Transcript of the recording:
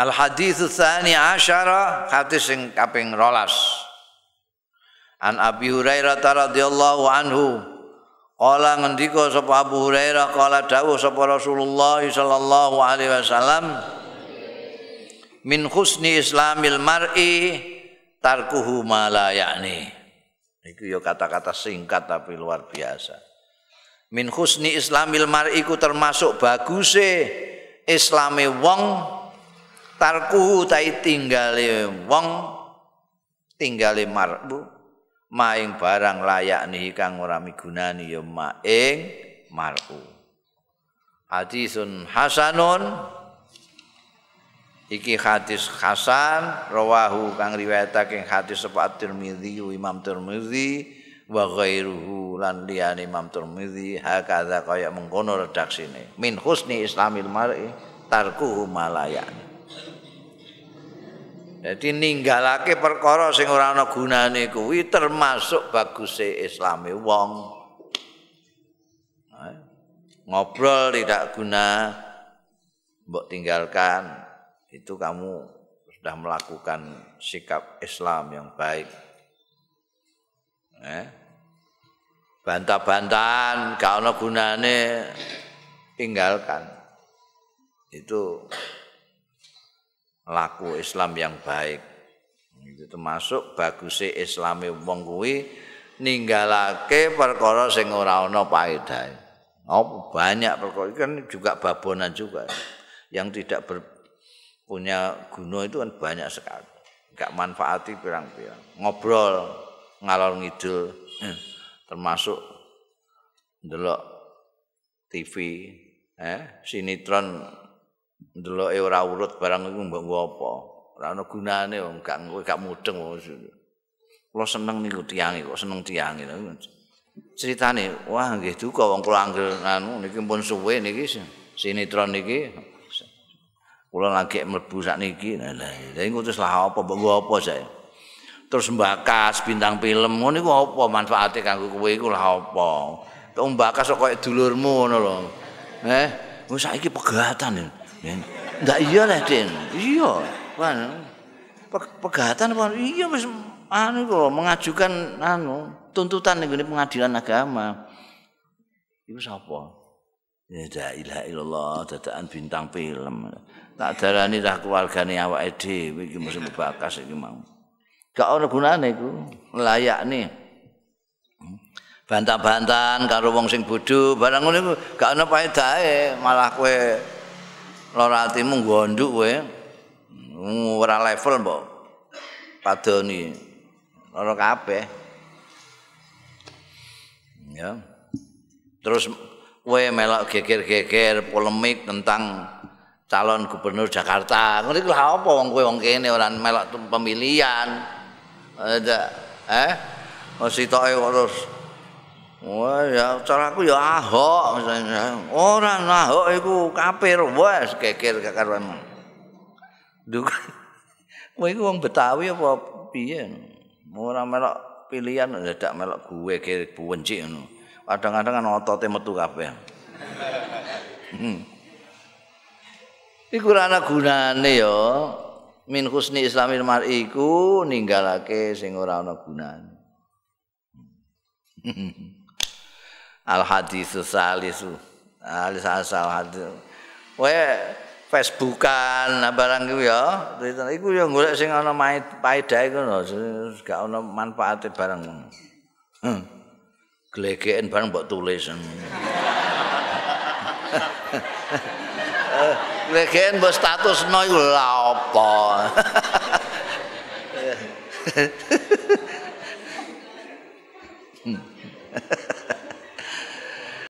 Al hadis tsani asyara hadis sing kaping 12. An Abi Hurairah radhiyallahu anhu Kala ngendika sapa Abu Hurairah kala dawuh sapa Rasulullah sallallahu alaihi wasallam min husni islamil mar'i tarkuhu ma la ya'ni. Iku ya kata-kata singkat tapi luar biasa. Min husni islamil mar'i ku termasuk baguse islame wong tarkuhu tai tinggale wong tinggale mar'u maing barang layak nih kang ora migunani ya maing mar'u hadisun hasanun. Iki hadis hasan rawahu kang riwayatake hadis sapa Tirmizi Imam Tirmizi wa ghairuhu lan liyane Imam Tirmizi hakadha kaya mengkono redaksine. Min husni islamil mar'i tarkuhu malayani Jadi ninggalake perkara sing ora ana gunane kuwi termasuk baguse islame wong. Ngobrol tidak guna mbok tinggalkan itu kamu sudah melakukan sikap Islam yang baik. Eh? Bantah-bantahan gak ana gunane tinggalkan. Itu laku Islam yang baik. Itu termasuk bagusnya Islami wong kuwi ninggalake perkara sing ora ana paedahe. Oh, banyak perkara kan juga babonan juga. Yang tidak ber, punya guna itu kan banyak sekali. Enggak manfaati pirang-pirang. Ngobrol ngalor ngidul eh, termasuk ndelok TV eh sinetron ndeloke ora urut barang iku mbok nggo apa. Ora ana gunane wong gak gak mudeng. Kula seneng niku tiyang kok seneng tiyang Ceritane, wah nggih duka wong kula anggere anu niki pun suwe niki sinetron niki. Kula lagi mlebu sak niki. Lah iku terus lah apa mbok nggo apa saya. Terus mbakas bintang film ngono iku apa manfaate kanggo kowe iku lah apa. Tok mbakas kok koyo dulurmu ngono lho. Eh, wis saiki pegatan ya. Ndak iya lah, Den. Iya. Pegatan apa? Iya wis anu kok mengajukan anu tuntutan ning pengadilan agama. Iku sapa? Ya la ilaha illallah dadakan bintang film. Tak darani dah keluargane awake dhewe iki mesti bebakas iki mau. Gak ana gunane iku. Layak nih. Bantah-bantahan karo wong sing bodho, barang ngono iku gak ana paedahe, malah kowe lara atimu gonduk kowe. Ora level mbok. Padoni. Lara kabeh. Ya. Terus kowe melok geger-geger polemik tentang calon gubernur Jakarta. Ngono iku apa wong kowe wong kene ora melok pemilihan? Ada eh? Masih tok terus Wah ya cara aku ya Ahok. Ora Ahok iku kafir wes geger karo emang. Duk. Kowe iku wong Betawi apa piye? Ora melok pilihan ndak melok gue buwencik ngono. Kadang-kadang kan otote metu kabeh. Hmm. Iku ana gunane ya. Min husni islamil mar'i iku ninggalake sing ora ana gunane. al hadis salisu. Alis asal hadis we facebookan barang iku ya iku ya golek sing ana paedah iku lho gak ana manfaate barang. Hmm. glegeken barang mbok tulis. Glegeken mbok status no iku lha apa